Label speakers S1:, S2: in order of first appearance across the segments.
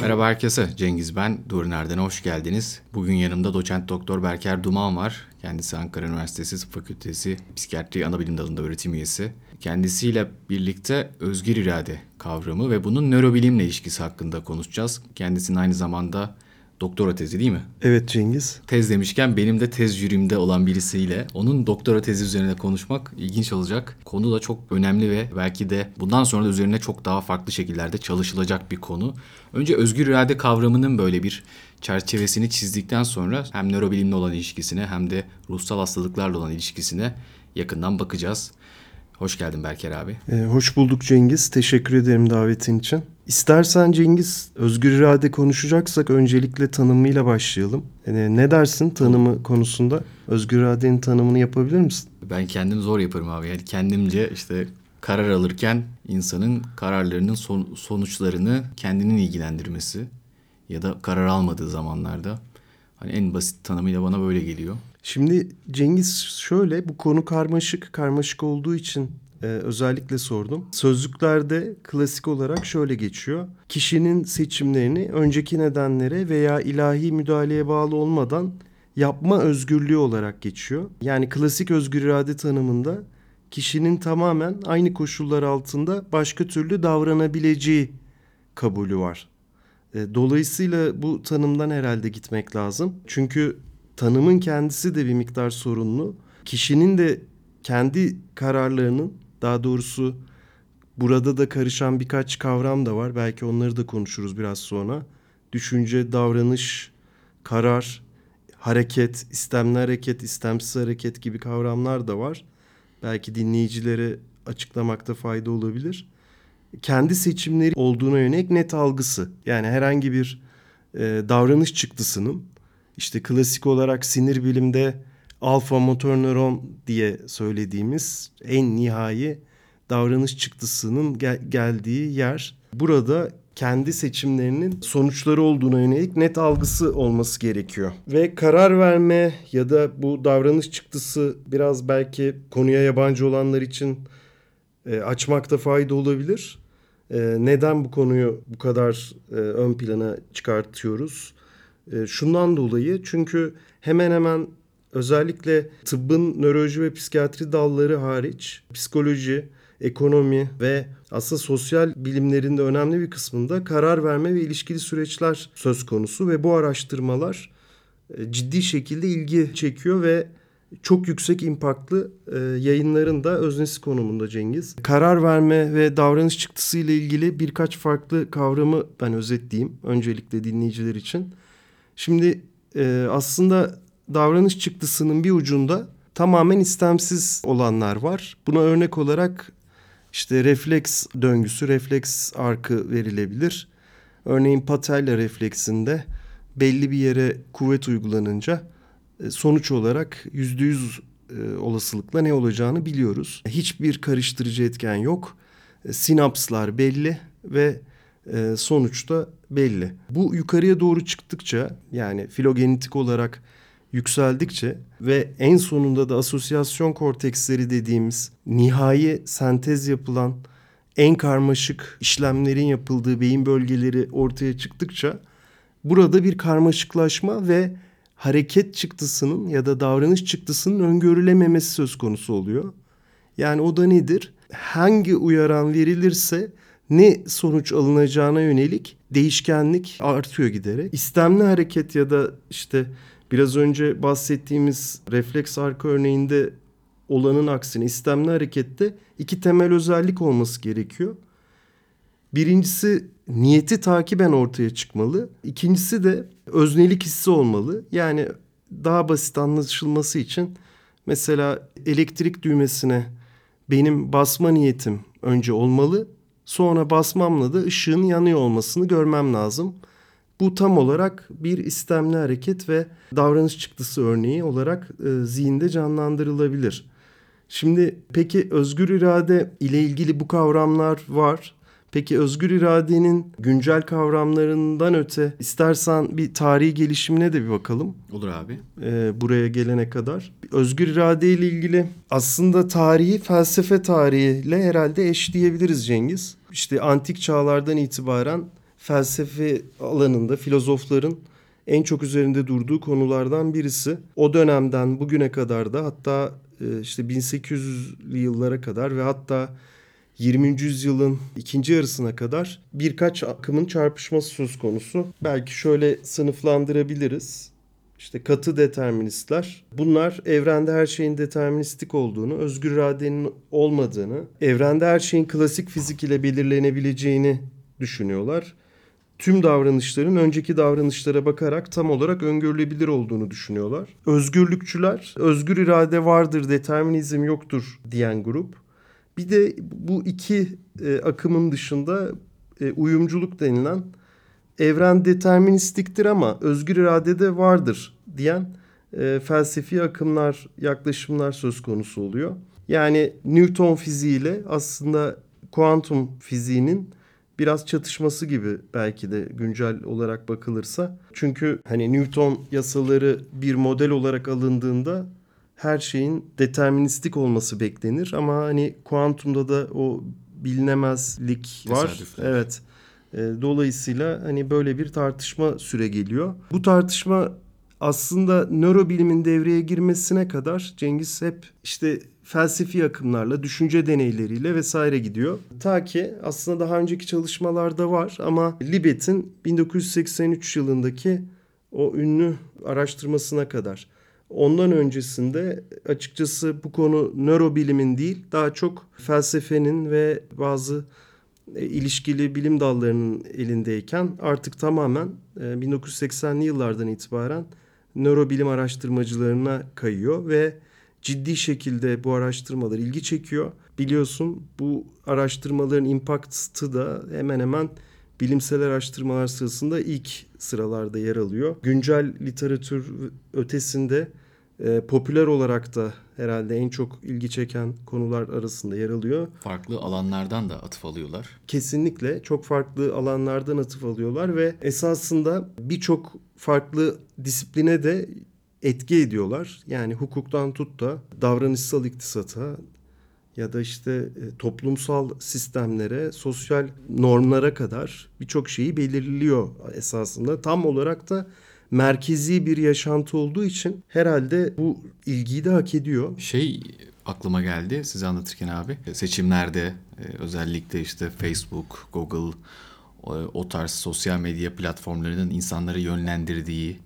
S1: Merhaba herkese. Cengiz ben. Durner'den hoş geldiniz. Bugün yanımda doçent doktor Berker Duman var. Kendisi Ankara Üniversitesi Tıp Fakültesi Psikiyatri Anabilim Dalı'nda öğretim üyesi. Kendisiyle birlikte özgür irade kavramı ve bunun nörobilimle ilişkisi hakkında konuşacağız. Kendisinin aynı zamanda doktora tezi değil mi?
S2: Evet Cengiz.
S1: Tez demişken benim de tez jürimde olan birisiyle onun doktora tezi üzerine konuşmak ilginç olacak. Konu da çok önemli ve belki de bundan sonra da üzerine çok daha farklı şekillerde çalışılacak bir konu. Önce özgür irade kavramının böyle bir çerçevesini çizdikten sonra hem nörobilimle olan ilişkisine hem de ruhsal hastalıklarla olan ilişkisine yakından bakacağız. Hoş geldin Berker abi.
S2: Ee, hoş bulduk Cengiz. Teşekkür ederim davetin için. İstersen Cengiz özgür irade konuşacaksak öncelikle tanımıyla başlayalım. Yani ne dersin tanımı konusunda? Özgür iradenin tanımını yapabilir misin?
S1: Ben kendim zor yaparım abi. Yani kendimce işte karar alırken insanın kararlarının son, sonuçlarını kendinin ilgilendirmesi ya da karar almadığı zamanlarda hani en basit tanımıyla bana böyle geliyor.
S2: Şimdi Cengiz şöyle bu konu karmaşık. Karmaşık olduğu için e, özellikle sordum. Sözlüklerde klasik olarak şöyle geçiyor. Kişinin seçimlerini önceki nedenlere veya ilahi müdahaleye bağlı olmadan yapma özgürlüğü olarak geçiyor. Yani klasik özgür irade tanımında kişinin tamamen aynı koşullar altında başka türlü davranabileceği kabulü var. E, dolayısıyla bu tanımdan herhalde gitmek lazım. Çünkü tanımın kendisi de bir miktar sorunlu. Kişinin de kendi kararlarının daha doğrusu burada da karışan birkaç kavram da var. Belki onları da konuşuruz biraz sonra. Düşünce, davranış, karar, hareket, istemli hareket, istemsiz hareket gibi kavramlar da var. Belki dinleyicilere açıklamakta fayda olabilir. Kendi seçimleri olduğuna yönelik net algısı. Yani herhangi bir e, davranış çıktısının işte klasik olarak sinir bilimde alfa motor nöron diye söylediğimiz en nihai davranış çıktısının gel- geldiği yer. Burada kendi seçimlerinin sonuçları olduğuna yönelik net algısı olması gerekiyor. Ve karar verme ya da bu davranış çıktısı biraz belki konuya yabancı olanlar için e, açmakta fayda olabilir. E, neden bu konuyu bu kadar e, ön plana çıkartıyoruz? E, şundan dolayı çünkü hemen hemen özellikle tıbbın nöroloji ve psikiyatri dalları hariç psikoloji, ekonomi ve aslında sosyal bilimlerin de önemli bir kısmında karar verme ve ilişkili süreçler söz konusu ve bu araştırmalar e, ciddi şekilde ilgi çekiyor ve çok yüksek impaklı e, yayınların da öznesi konumunda Cengiz. Karar verme ve davranış çıktısı ile ilgili birkaç farklı kavramı ben özetleyeyim öncelikle dinleyiciler için. Şimdi e, aslında davranış çıktısının bir ucunda tamamen istemsiz olanlar var. Buna örnek olarak işte refleks döngüsü, refleks arkı verilebilir. Örneğin patella refleksinde belli bir yere kuvvet uygulanınca e, sonuç olarak yüzde yüz e, olasılıkla ne olacağını biliyoruz. Hiçbir karıştırıcı etken yok. E, sinapslar belli ve sonuçta belli. Bu yukarıya doğru çıktıkça yani filogenetik olarak yükseldikçe ve en sonunda da asosyasyon korteksleri dediğimiz nihai sentez yapılan en karmaşık işlemlerin yapıldığı beyin bölgeleri ortaya çıktıkça burada bir karmaşıklaşma ve hareket çıktısının ya da davranış çıktısının öngörülememesi söz konusu oluyor. Yani o da nedir? Hangi uyaran verilirse ne sonuç alınacağına yönelik değişkenlik artıyor giderek. İstemli hareket ya da işte biraz önce bahsettiğimiz refleks arka örneğinde olanın aksine istemli harekette iki temel özellik olması gerekiyor. Birincisi niyeti takiben ortaya çıkmalı. İkincisi de öznelik hissi olmalı. Yani daha basit anlaşılması için mesela elektrik düğmesine benim basma niyetim önce olmalı. Sonra basmamla da ışığın yanıyor olmasını görmem lazım. Bu tam olarak bir istemli hareket ve davranış çıktısı örneği olarak e, zihinde canlandırılabilir. Şimdi peki özgür irade ile ilgili bu kavramlar var. Peki özgür iradenin güncel kavramlarından öte istersen bir tarihi gelişimine de bir bakalım.
S1: Olur abi.
S2: Ee, buraya gelene kadar. Özgür irade ile ilgili aslında tarihi felsefe tarihiyle herhalde eşleyebiliriz Cengiz. İşte antik çağlardan itibaren felsefe alanında filozofların en çok üzerinde durduğu konulardan birisi. O dönemden bugüne kadar da hatta e, işte 1800'lü yıllara kadar ve hatta 20. yüzyılın ikinci yarısına kadar birkaç akımın çarpışması söz konusu. Belki şöyle sınıflandırabiliriz. İşte katı deterministler. Bunlar evrende her şeyin deterministik olduğunu, özgür iradenin olmadığını, evrende her şeyin klasik fizik ile belirlenebileceğini düşünüyorlar. Tüm davranışların önceki davranışlara bakarak tam olarak öngörülebilir olduğunu düşünüyorlar. Özgürlükçüler, özgür irade vardır, determinizm yoktur diyen grup. Bir de bu iki e, akımın dışında e, uyumculuk denilen evren deterministiktir ama özgür irade de vardır diyen e, felsefi akımlar, yaklaşımlar söz konusu oluyor. Yani Newton fiziğiyle aslında kuantum fiziğinin biraz çatışması gibi belki de güncel olarak bakılırsa. Çünkü hani Newton yasaları bir model olarak alındığında her şeyin deterministik olması beklenir ama hani kuantumda da o bilinemezlik var.
S1: Tesadüfler.
S2: Evet. E, dolayısıyla hani böyle bir tartışma süre geliyor. Bu tartışma aslında nörobilimin devreye girmesine kadar Cengiz hep işte felsefi akımlarla, düşünce deneyleriyle vesaire gidiyor. Ta ki aslında daha önceki çalışmalarda var ama Libet'in 1983 yılındaki o ünlü araştırmasına kadar. Ondan öncesinde açıkçası bu konu nörobilimin değil daha çok felsefenin ve bazı e, ilişkili bilim dallarının elindeyken artık tamamen e, 1980'li yıllardan itibaren nörobilim araştırmacılarına kayıyor ve ciddi şekilde bu araştırmalar ilgi çekiyor. Biliyorsun bu araştırmaların impact'ı da hemen hemen bilimsel araştırmalar sırasında ilk sıralarda yer alıyor. Güncel literatür ötesinde e, popüler olarak da herhalde en çok ilgi çeken konular arasında yer alıyor.
S1: Farklı alanlardan da atıf alıyorlar.
S2: Kesinlikle çok farklı alanlardan atıf alıyorlar ve esasında birçok farklı disipline de etki ediyorlar. Yani hukuktan tut da davranışsal iktisata ya da işte e, toplumsal sistemlere, sosyal normlara kadar birçok şeyi belirliyor esasında. Tam olarak da merkezi bir yaşantı olduğu için herhalde bu ilgiyi de hak ediyor.
S1: Şey aklıma geldi size anlatırken abi. Seçimlerde e, özellikle işte Facebook, Google o, o tarz sosyal medya platformlarının insanları yönlendirdiği, e,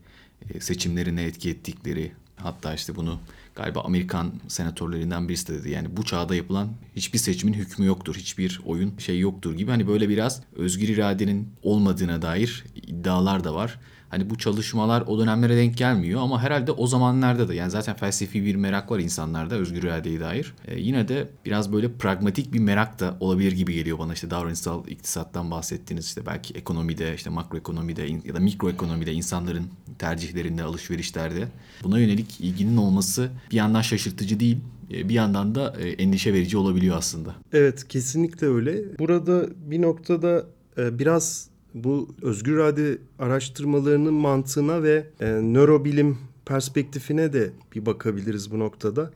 S1: seçimlerine etki ettikleri hatta işte bunu galiba Amerikan senatörlerinden birisi de dedi. Yani bu çağda yapılan hiçbir seçimin hükmü yoktur. Hiçbir oyun şey yoktur gibi. Hani böyle biraz özgür iradenin olmadığına dair iddialar da var. Hani bu çalışmalar o dönemlere denk gelmiyor ama herhalde o zamanlarda da yani zaten felsefi bir merak var insanlarda özgür iradeye dair. Ee, yine de biraz böyle pragmatik bir merak da olabilir gibi geliyor bana işte davranışsal iktisattan bahsettiğiniz işte belki ekonomide işte makroekonomide ya da mikroekonomide insanların tercihlerinde alışverişlerde buna yönelik ilginin olması bir yandan şaşırtıcı değil e, bir yandan da e, endişe verici olabiliyor aslında.
S2: Evet kesinlikle öyle. Burada bir noktada e, biraz bu özgür irade araştırmalarının mantığına ve e, nörobilim perspektifine de bir bakabiliriz bu noktada.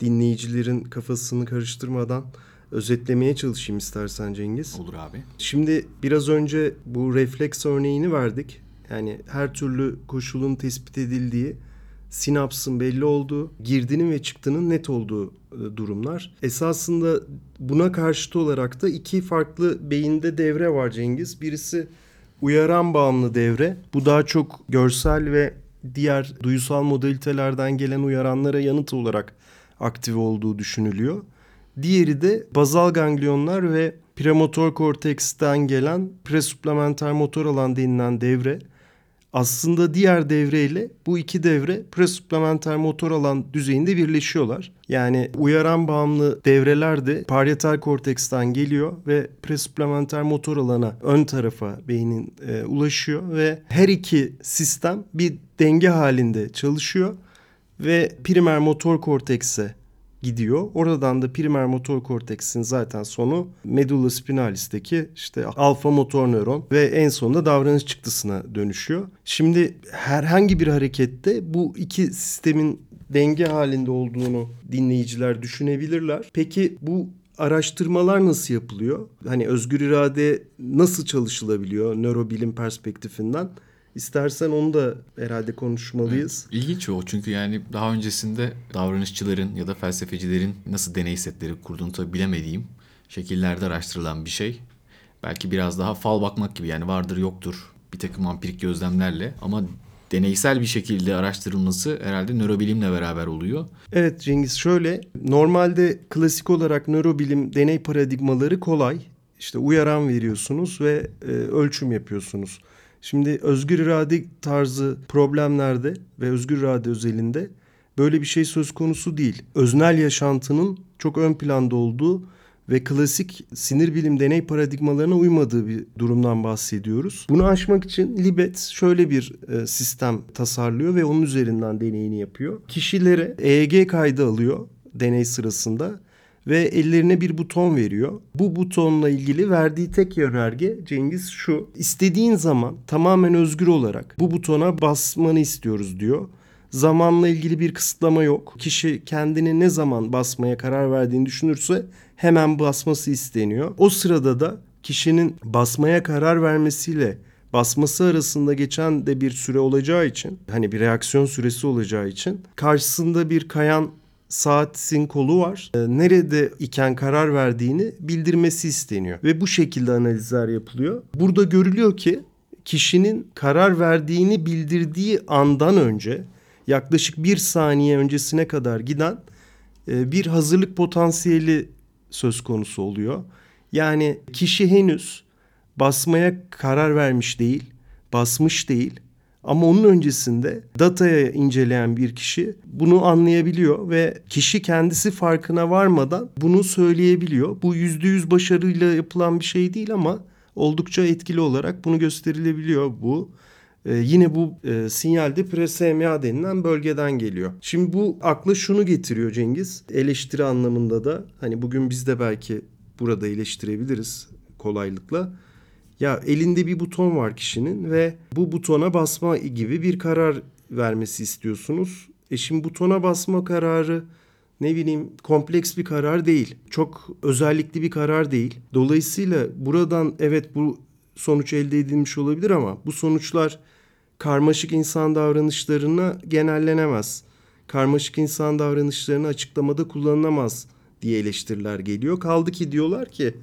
S2: Dinleyicilerin kafasını karıştırmadan özetlemeye çalışayım istersen Cengiz.
S1: Olur abi.
S2: Şimdi biraz önce bu refleks örneğini verdik. Yani her türlü koşulun tespit edildiği, sinapsın belli olduğu, girdinin ve çıktının net olduğu e, durumlar. Esasında buna karşıt olarak da iki farklı beyinde devre var Cengiz. Birisi uyaran bağımlı devre. Bu daha çok görsel ve diğer duyusal modalitelerden gelen uyaranlara yanıt olarak aktive olduğu düşünülüyor. Diğeri de bazal ganglionlar ve premotor korteksten gelen presuplementer motor alan denilen devre. Aslında diğer devreyle bu iki devre presuplementer motor alan düzeyinde birleşiyorlar. Yani uyaran bağımlı devreler de parietal korteksten geliyor ve presuplementer motor alana ön tarafa beynin e, ulaşıyor ve her iki sistem bir denge halinde çalışıyor ve primer motor kortekse gidiyor. Oradan da primer motor korteksin zaten sonu medulla spinalis'teki işte alfa motor nöron ve en sonunda davranış çıktısına dönüşüyor. Şimdi herhangi bir harekette bu iki sistemin denge halinde olduğunu dinleyiciler düşünebilirler. Peki bu araştırmalar nasıl yapılıyor? Hani özgür irade nasıl çalışılabiliyor nörobilim perspektifinden? İstersen onu da herhalde konuşmalıyız.
S1: Evet, ilginç o çünkü yani daha öncesinde davranışçıların ya da felsefecilerin nasıl deney setleri kurduğunu tabii bilemediğim şekillerde araştırılan bir şey. Belki biraz daha fal bakmak gibi yani vardır yoktur bir takım ampirik gözlemlerle ama deneysel bir şekilde araştırılması herhalde nörobilimle beraber oluyor.
S2: Evet Cengiz şöyle normalde klasik olarak nörobilim deney paradigmaları kolay. İşte uyaran veriyorsunuz ve e, ölçüm yapıyorsunuz. Şimdi özgür irade tarzı problemlerde ve özgür irade özelinde böyle bir şey söz konusu değil. Öznel yaşantının çok ön planda olduğu ve klasik sinir bilim deney paradigmalarına uymadığı bir durumdan bahsediyoruz. Bunu aşmak için Libet şöyle bir e, sistem tasarlıyor ve onun üzerinden deneyini yapıyor. Kişilere EEG kaydı alıyor deney sırasında ve ellerine bir buton veriyor. Bu butonla ilgili verdiği tek yönerge Cengiz şu. İstediğin zaman tamamen özgür olarak bu butona basmanı istiyoruz diyor. Zamanla ilgili bir kısıtlama yok. Kişi kendini ne zaman basmaya karar verdiğini düşünürse hemen basması isteniyor. O sırada da kişinin basmaya karar vermesiyle basması arasında geçen de bir süre olacağı için hani bir reaksiyon süresi olacağı için karşısında bir kayan saatin kolu var. Ee, nerede iken karar verdiğini bildirmesi isteniyor ve bu şekilde analizler yapılıyor. Burada görülüyor ki kişinin karar verdiğini bildirdiği andan önce yaklaşık bir saniye öncesine kadar giden e, bir hazırlık potansiyeli söz konusu oluyor. Yani kişi henüz basmaya karar vermiş değil, basmış değil ama onun öncesinde dataya inceleyen bir kişi bunu anlayabiliyor ve kişi kendisi farkına varmadan bunu söyleyebiliyor. Bu yüzde yüz başarıyla yapılan bir şey değil ama oldukça etkili olarak bunu gösterilebiliyor bu. Ee, yine bu e, sinyalde presema denilen bölgeden geliyor. Şimdi bu akla şunu getiriyor Cengiz. Eleştiri anlamında da hani bugün biz de belki burada eleştirebiliriz kolaylıkla. Ya elinde bir buton var kişinin ve bu butona basma gibi bir karar vermesi istiyorsunuz. E şimdi butona basma kararı ne bileyim kompleks bir karar değil. Çok özellikli bir karar değil. Dolayısıyla buradan evet bu sonuç elde edilmiş olabilir ama bu sonuçlar karmaşık insan davranışlarına genellenemez. Karmaşık insan davranışlarını açıklamada kullanılamaz diye eleştiriler geliyor. Kaldı ki diyorlar ki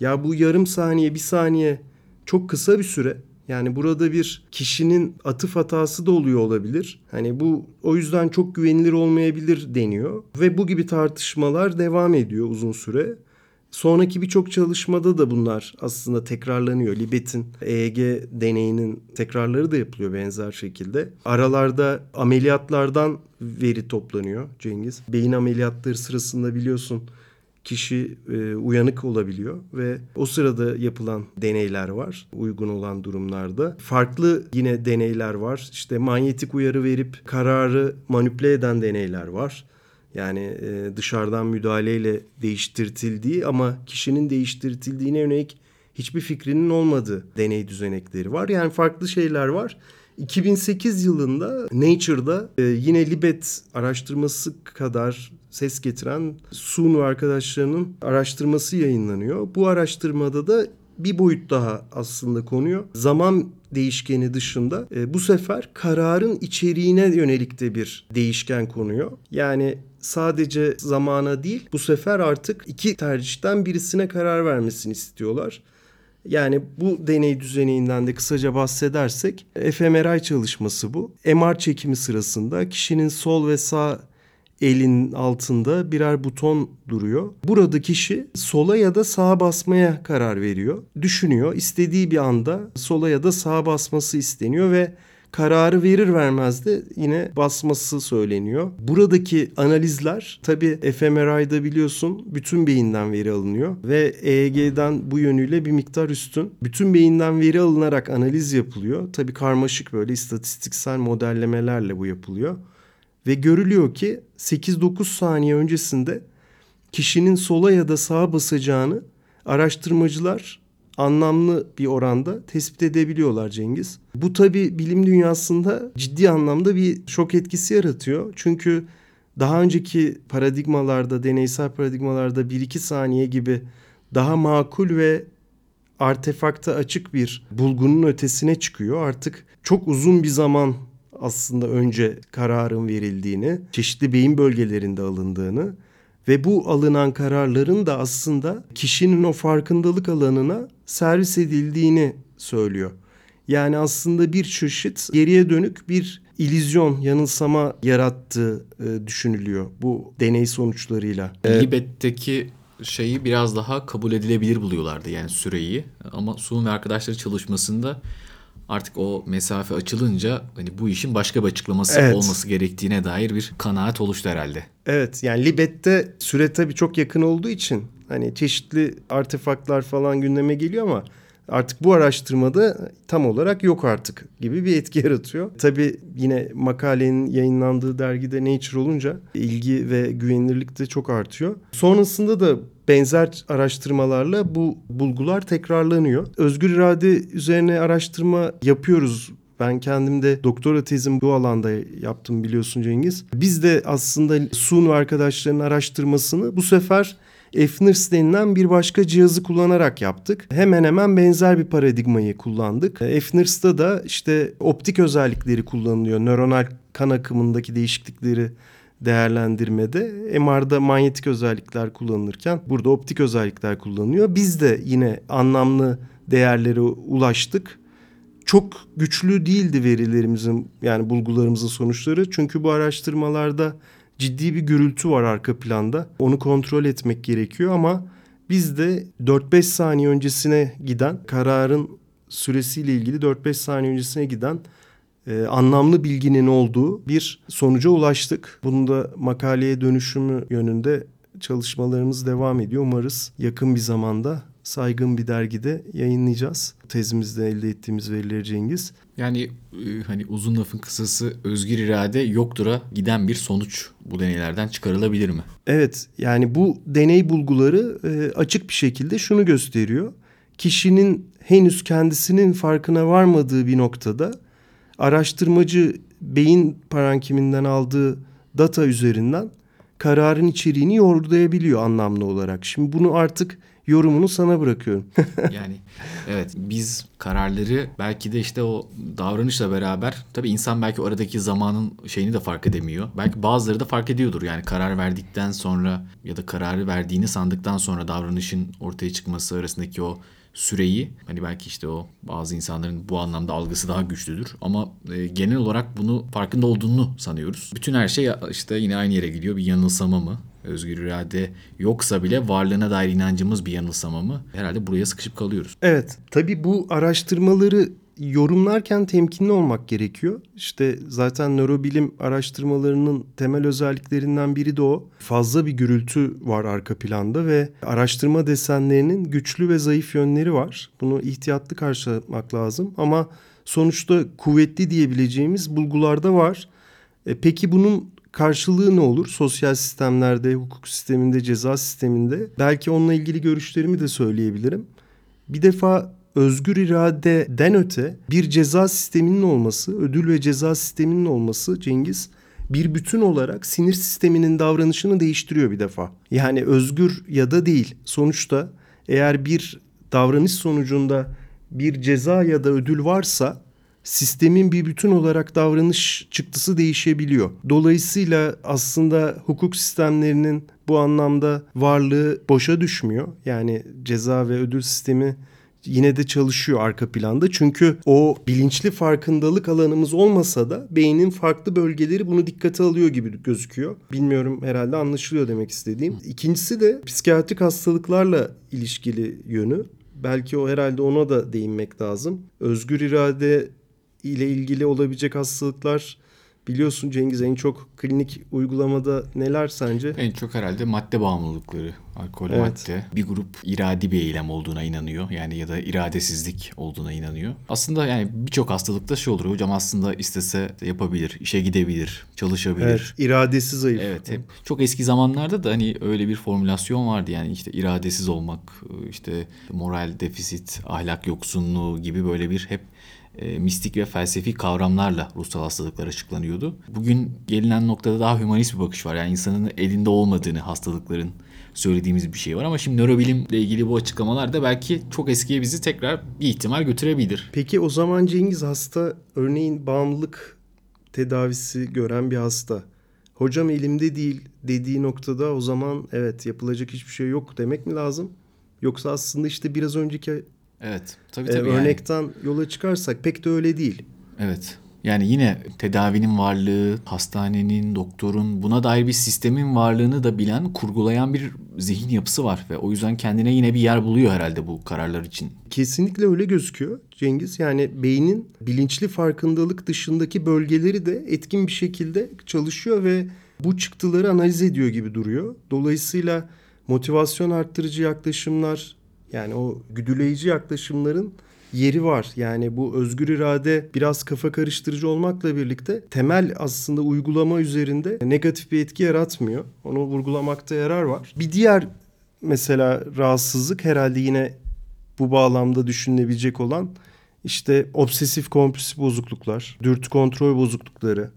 S2: ya bu yarım saniye bir saniye çok kısa bir süre. Yani burada bir kişinin atıf hatası da oluyor olabilir. Hani bu o yüzden çok güvenilir olmayabilir deniyor ve bu gibi tartışmalar devam ediyor uzun süre. Sonraki birçok çalışmada da bunlar aslında tekrarlanıyor. Libet'in EEG deneyinin tekrarları da yapılıyor benzer şekilde. Aralarda ameliyatlardan veri toplanıyor Cengiz. Beyin ameliyatları sırasında biliyorsun kişi e, uyanık olabiliyor ve o sırada yapılan deneyler var uygun olan durumlarda. Farklı yine deneyler var. İşte manyetik uyarı verip kararı manipüle eden deneyler var. Yani e, dışarıdan müdahaleyle değiştirtildiği ama kişinin değiştirtildiğine yönelik hiçbir fikrinin olmadığı deney düzenekleri var. Yani farklı şeyler var. 2008 yılında Nature'da e, yine Libet araştırması kadar ses getiren Sun ve arkadaşlarının araştırması yayınlanıyor. Bu araştırmada da bir boyut daha aslında konuyor. Zaman değişkeni dışında e, bu sefer kararın içeriğine yönelik de bir değişken konuyor. Yani sadece zamana değil bu sefer artık iki tercihten birisine karar vermesini istiyorlar. Yani bu deney düzeneğinden de kısaca bahsedersek fMRI çalışması bu. MR çekimi sırasında kişinin sol ve sağ elin altında birer buton duruyor. Burada kişi sola ya da sağa basmaya karar veriyor. Düşünüyor. İstediği bir anda sola ya da sağa basması isteniyor ve kararı verir vermez de yine basması söyleniyor. Buradaki analizler tabi fMRI'da biliyorsun bütün beyinden veri alınıyor ve EEG'den bu yönüyle bir miktar üstün. Bütün beyinden veri alınarak analiz yapılıyor. Tabi karmaşık böyle istatistiksel modellemelerle bu yapılıyor. Ve görülüyor ki 8-9 saniye öncesinde kişinin sola ya da sağa basacağını araştırmacılar anlamlı bir oranda tespit edebiliyorlar Cengiz. Bu tabi bilim dünyasında ciddi anlamda bir şok etkisi yaratıyor. Çünkü daha önceki paradigmalarda, deneysel paradigmalarda 1-2 saniye gibi daha makul ve artefakta açık bir bulgunun ötesine çıkıyor. Artık çok uzun bir zaman aslında önce kararın verildiğini, çeşitli beyin bölgelerinde alındığını ve bu alınan kararların da aslında kişinin o farkındalık alanına servis edildiğini söylüyor. Yani aslında bir çeşit geriye dönük bir ilizyon, yanılsama yarattığı e, düşünülüyor bu deney sonuçlarıyla.
S1: Libet'teki şeyi biraz daha kabul edilebilir buluyorlardı yani süreyi. Ama Sun ve arkadaşları çalışmasında artık o mesafe açılınca hani bu işin başka bir açıklaması
S2: Evet.
S1: olması gerektiğine dair bir kanaat oluştu herhalde.
S2: Evet yani Libet'te süre tabii çok yakın olduğu için hani çeşitli artefaktlar falan gündeme geliyor ama artık bu araştırmada tam olarak yok artık gibi bir etki yaratıyor. Tabii yine makalenin yayınlandığı dergide Nature olunca ilgi ve güvenilirlik de çok artıyor. Sonrasında da benzer araştırmalarla bu bulgular tekrarlanıyor. Özgür irade üzerine araştırma yapıyoruz ben kendim de doktora tezim bu alanda yaptım biliyorsun Cengiz. Biz de aslında Sun ve arkadaşlarının araştırmasını bu sefer FNIRS denilen bir başka cihazı kullanarak yaptık. Hemen hemen benzer bir paradigmayı kullandık. FNIRS'ta da işte optik özellikleri kullanılıyor. Nöronal kan akımındaki değişiklikleri değerlendirmede MR'da manyetik özellikler kullanılırken burada optik özellikler kullanılıyor. Biz de yine anlamlı değerlere ulaştık çok güçlü değildi verilerimizin yani bulgularımızın sonuçları. Çünkü bu araştırmalarda ciddi bir gürültü var arka planda. Onu kontrol etmek gerekiyor ama biz de 4-5 saniye öncesine giden kararın süresiyle ilgili 4-5 saniye öncesine giden e, anlamlı bilginin olduğu bir sonuca ulaştık. Bunun da makaleye dönüşümü yönünde çalışmalarımız devam ediyor. Umarız yakın bir zamanda saygın bir dergide yayınlayacağız. Tezimizde elde ettiğimiz verileri Cengiz.
S1: Yani e, hani uzun lafın kısası özgür irade yoktura giden bir sonuç bu deneylerden çıkarılabilir mi?
S2: Evet yani bu deney bulguları e, açık bir şekilde şunu gösteriyor. Kişinin henüz kendisinin farkına varmadığı bir noktada araştırmacı beyin parankiminden aldığı data üzerinden kararın içeriğini yorumlayabiliyor anlamlı olarak. Şimdi bunu artık yorumunu sana bırakıyorum.
S1: Yani evet biz kararları belki de işte o davranışla beraber tabii insan belki aradaki zamanın şeyini de fark edemiyor. Belki bazıları da fark ediyordur. Yani karar verdikten sonra ya da kararı verdiğini sandıktan sonra davranışın ortaya çıkması arasındaki o süreyi hani belki işte o bazı insanların bu anlamda algısı daha güçlüdür ama e, genel olarak bunu farkında olduğunu sanıyoruz. Bütün her şey işte yine aynı yere gidiyor. Bir yanılsama mı? Özgür irade yoksa bile varlığına dair inancımız bir yanılsama mı? Herhalde buraya sıkışıp kalıyoruz.
S2: Evet, tabii bu araştırmaları yorumlarken temkinli olmak gerekiyor. İşte zaten nörobilim araştırmalarının temel özelliklerinden biri de o. Fazla bir gürültü var arka planda ve araştırma desenlerinin güçlü ve zayıf yönleri var. Bunu ihtiyatlı karşılamak lazım ama sonuçta kuvvetli diyebileceğimiz bulgular da var. E, peki bunun karşılığı ne olur? Sosyal sistemlerde, hukuk sisteminde, ceza sisteminde. Belki onunla ilgili görüşlerimi de söyleyebilirim. Bir defa özgür iradeden öte bir ceza sisteminin olması, ödül ve ceza sisteminin olması Cengiz bir bütün olarak sinir sisteminin davranışını değiştiriyor bir defa. Yani özgür ya da değil. Sonuçta eğer bir davranış sonucunda bir ceza ya da ödül varsa sistemin bir bütün olarak davranış çıktısı değişebiliyor. Dolayısıyla aslında hukuk sistemlerinin bu anlamda varlığı boşa düşmüyor. Yani ceza ve ödül sistemi yine de çalışıyor arka planda. Çünkü o bilinçli farkındalık alanımız olmasa da beynin farklı bölgeleri bunu dikkate alıyor gibi gözüküyor. Bilmiyorum herhalde anlaşılıyor demek istediğim. İkincisi de psikiyatrik hastalıklarla ilişkili yönü. Belki o herhalde ona da değinmek lazım. Özgür irade ile ilgili olabilecek hastalıklar biliyorsun Cengiz en çok klinik uygulamada neler sence?
S1: En çok herhalde madde bağımlılıkları alkol
S2: Evet.
S1: madde bir grup iradi bir eylem olduğuna inanıyor. Yani ya da iradesizlik olduğuna inanıyor. Aslında yani birçok hastalıkta şey olur. Hocam aslında istese yapabilir, işe gidebilir, çalışabilir.
S2: Evet, iradesi zayıf.
S1: Evet hep çok eski zamanlarda da hani öyle bir formülasyon vardı yani işte iradesiz olmak işte moral defisit ahlak yoksunluğu gibi böyle bir hep e, mistik ve felsefi kavramlarla ruhsal hastalıklar açıklanıyordu. Bugün gelinen noktada daha hümanist bir bakış var yani insanın elinde olmadığını hastalıkların söylediğimiz bir şey var ama şimdi nörobilimle ilgili bu açıklamalar da belki çok eskiye bizi tekrar bir ihtimal götürebilir.
S2: Peki o zaman Cengiz hasta örneğin bağımlılık tedavisi gören bir hasta. Hocam elimde değil dediği noktada o zaman evet yapılacak hiçbir şey yok demek mi lazım? Yoksa aslında işte biraz önceki
S1: Evet tabii
S2: e,
S1: tabii. yani.
S2: örnekten yola çıkarsak pek de öyle değil.
S1: Evet. Yani yine tedavinin varlığı, hastanenin, doktorun buna dair bir sistemin varlığını da bilen, kurgulayan bir zihin yapısı var ve o yüzden kendine yine bir yer buluyor herhalde bu kararlar için.
S2: Kesinlikle öyle gözüküyor Cengiz. Yani beynin bilinçli farkındalık dışındaki bölgeleri de etkin bir şekilde çalışıyor ve bu çıktıları analiz ediyor gibi duruyor. Dolayısıyla motivasyon arttırıcı yaklaşımlar yani o güdüleyici yaklaşımların yeri var. Yani bu özgür irade biraz kafa karıştırıcı olmakla birlikte temel aslında uygulama üzerinde negatif bir etki yaratmıyor. Onu vurgulamakta yarar var. Bir diğer mesela rahatsızlık herhalde yine bu bağlamda düşünülebilecek olan işte obsesif kompulsif bozukluklar, dürtü kontrol bozuklukları,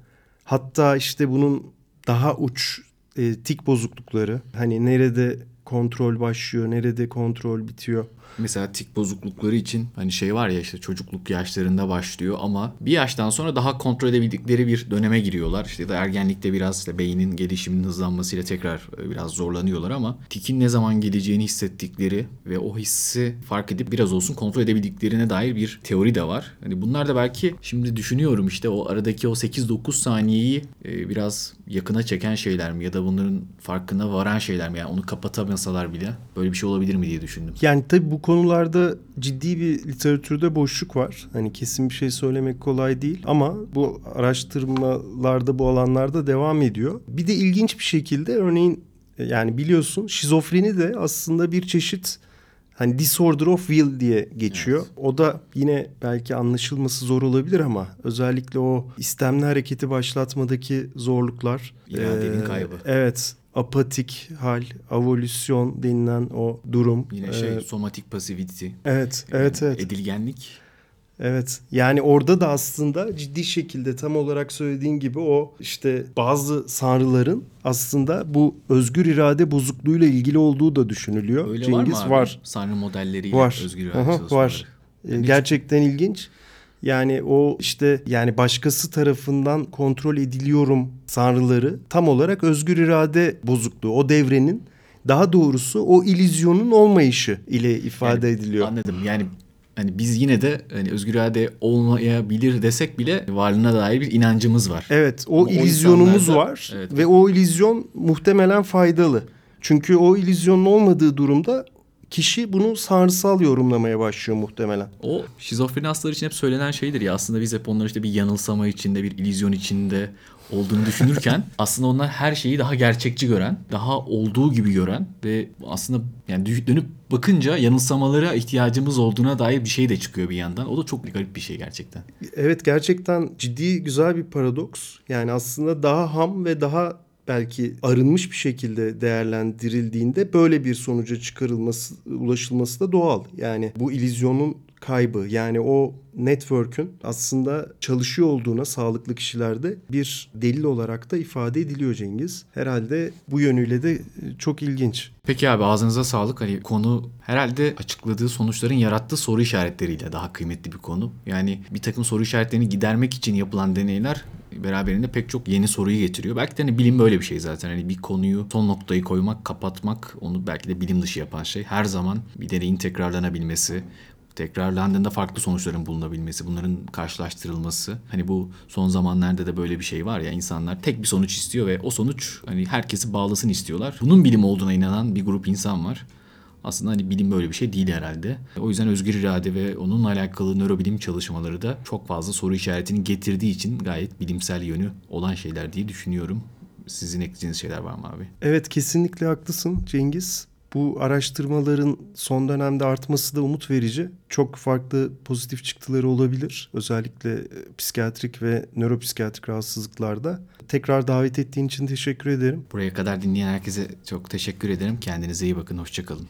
S2: hatta işte bunun daha uç e, tik bozuklukları. Hani nerede kontrol başlıyor, nerede kontrol bitiyor.
S1: Mesela tik bozuklukları için hani şey var ya işte çocukluk yaşlarında başlıyor ama bir yaştan sonra daha kontrol edebildikleri bir döneme giriyorlar. İşte da ergenlikte biraz işte beynin gelişiminin hızlanmasıyla tekrar e, biraz zorlanıyorlar ama tikin ne zaman geleceğini hissettikleri ve o hissi fark edip biraz olsun kontrol edebildiklerine dair bir teori de var. Hani bunlar da belki şimdi düşünüyorum işte o aradaki o 8-9 saniyeyi e, biraz yakına çeken şeyler mi ya da bunların farkına varan şeyler mi? Yani onu kapatamasalar bile böyle bir şey olabilir mi diye düşündüm.
S2: Yani tabii bu konularda ciddi bir literatürde boşluk var. Hani kesin bir şey söylemek kolay değil ama bu araştırmalarda bu alanlarda devam ediyor. Bir de ilginç bir şekilde örneğin yani biliyorsun şizofreni de aslında bir çeşit hani disorder of will diye geçiyor.
S1: Evet.
S2: O da yine belki anlaşılması zor olabilir ama özellikle o istemli hareketi başlatmadaki zorluklar.
S1: İradenin
S2: eee,
S1: kaybı.
S2: Evet apatik hal, avolüsyon denilen o durum.
S1: Yine şey
S2: Ee,
S1: somatik passivity.
S2: evet,
S1: yani
S2: evet, evet.
S1: Edilgenlik.
S2: Evet. Yani orada da aslında ciddi şekilde tam olarak söylediğin gibi o işte bazı sanrıların aslında bu özgür irade bozukluğuyla ilgili olduğu da düşünülüyor.
S1: Öyle
S2: Cengiz
S1: var mı abi?
S2: var.
S1: Sanrı modelleriyle
S2: Var.
S1: özgür irade
S2: Aha, var. Ee, Gerçekten ilginç. Yani o işte yani başkası tarafından kontrol ediliyorum sanrıları tam olarak özgür irade bozukluğu. O devrenin daha doğrusu o illüzyonun olmayışı ile ifade
S1: Yani
S2: ediliyor.
S1: Anladım. Yani hani biz yine de hani özgür irade olmayabilir desek bile varlığına dair bir inancımız var.
S2: Evet, o
S1: Ama o
S2: illüzyonumuz
S1: insanlarda-
S2: var
S1: Evet.
S2: ve o illüzyon muhtemelen faydalı. Çünkü o illüzyonun olmadığı durumda kişi bunu sanrısal yorumlamaya başlıyor muhtemelen.
S1: O şizofreni hastalar için hep söylenen şeydir ya aslında biz hep onları işte bir yanılsama içinde bir illüzyon içinde olduğunu düşünürken aslında onlar her şeyi daha gerçekçi gören, daha olduğu gibi gören ve aslında yani dönüp bakınca yanılsamalara ihtiyacımız olduğuna dair bir şey de çıkıyor bir yandan. O da çok garip bir şey gerçekten.
S2: Evet gerçekten ciddi güzel bir paradoks. Yani aslında daha ham ve daha belki arınmış bir şekilde değerlendirildiğinde böyle bir sonuca çıkarılması, ulaşılması da doğal. Yani bu illüzyonun kaybı yani o network'ün aslında çalışıyor olduğuna sağlıklı kişilerde bir delil olarak da ifade ediliyor Cengiz. Herhalde bu yönüyle de çok ilginç.
S1: Peki abi ağzınıza sağlık. Hani konu herhalde açıkladığı sonuçların yarattığı soru işaretleriyle daha kıymetli bir konu. Yani bir takım soru işaretlerini gidermek için yapılan deneyler beraberinde pek çok yeni soruyu getiriyor. Belki de hani bilim böyle bir şey zaten. Hani bir konuyu son noktayı koymak, kapatmak onu belki de bilim dışı yapan şey. Her zaman bir deneyin tekrarlanabilmesi, tekrarlandığında farklı sonuçların bulunabilmesi, bunların karşılaştırılması. Hani bu son zamanlarda da böyle bir şey var ya insanlar tek bir sonuç istiyor ve o sonuç hani herkesi bağlasın istiyorlar. Bunun bilim olduğuna inanan bir grup insan var. Aslında hani bilim böyle bir şey değil herhalde. O yüzden özgür irade ve onunla alakalı nörobilim çalışmaları da çok fazla soru işaretini getirdiği için gayet bilimsel yönü olan şeyler diye düşünüyorum. Sizin ekleyeceğiniz şeyler var mı abi?
S2: Evet kesinlikle haklısın Cengiz. Bu araştırmaların son dönemde artması da umut verici. Çok farklı pozitif çıktıları olabilir. Özellikle e, psikiyatrik ve nöropsikiyatrik rahatsızlıklarda. Tekrar davet ettiğin için teşekkür ederim.
S1: Buraya kadar dinleyen herkese çok teşekkür ederim. Kendinize iyi bakın. Hoşçakalın.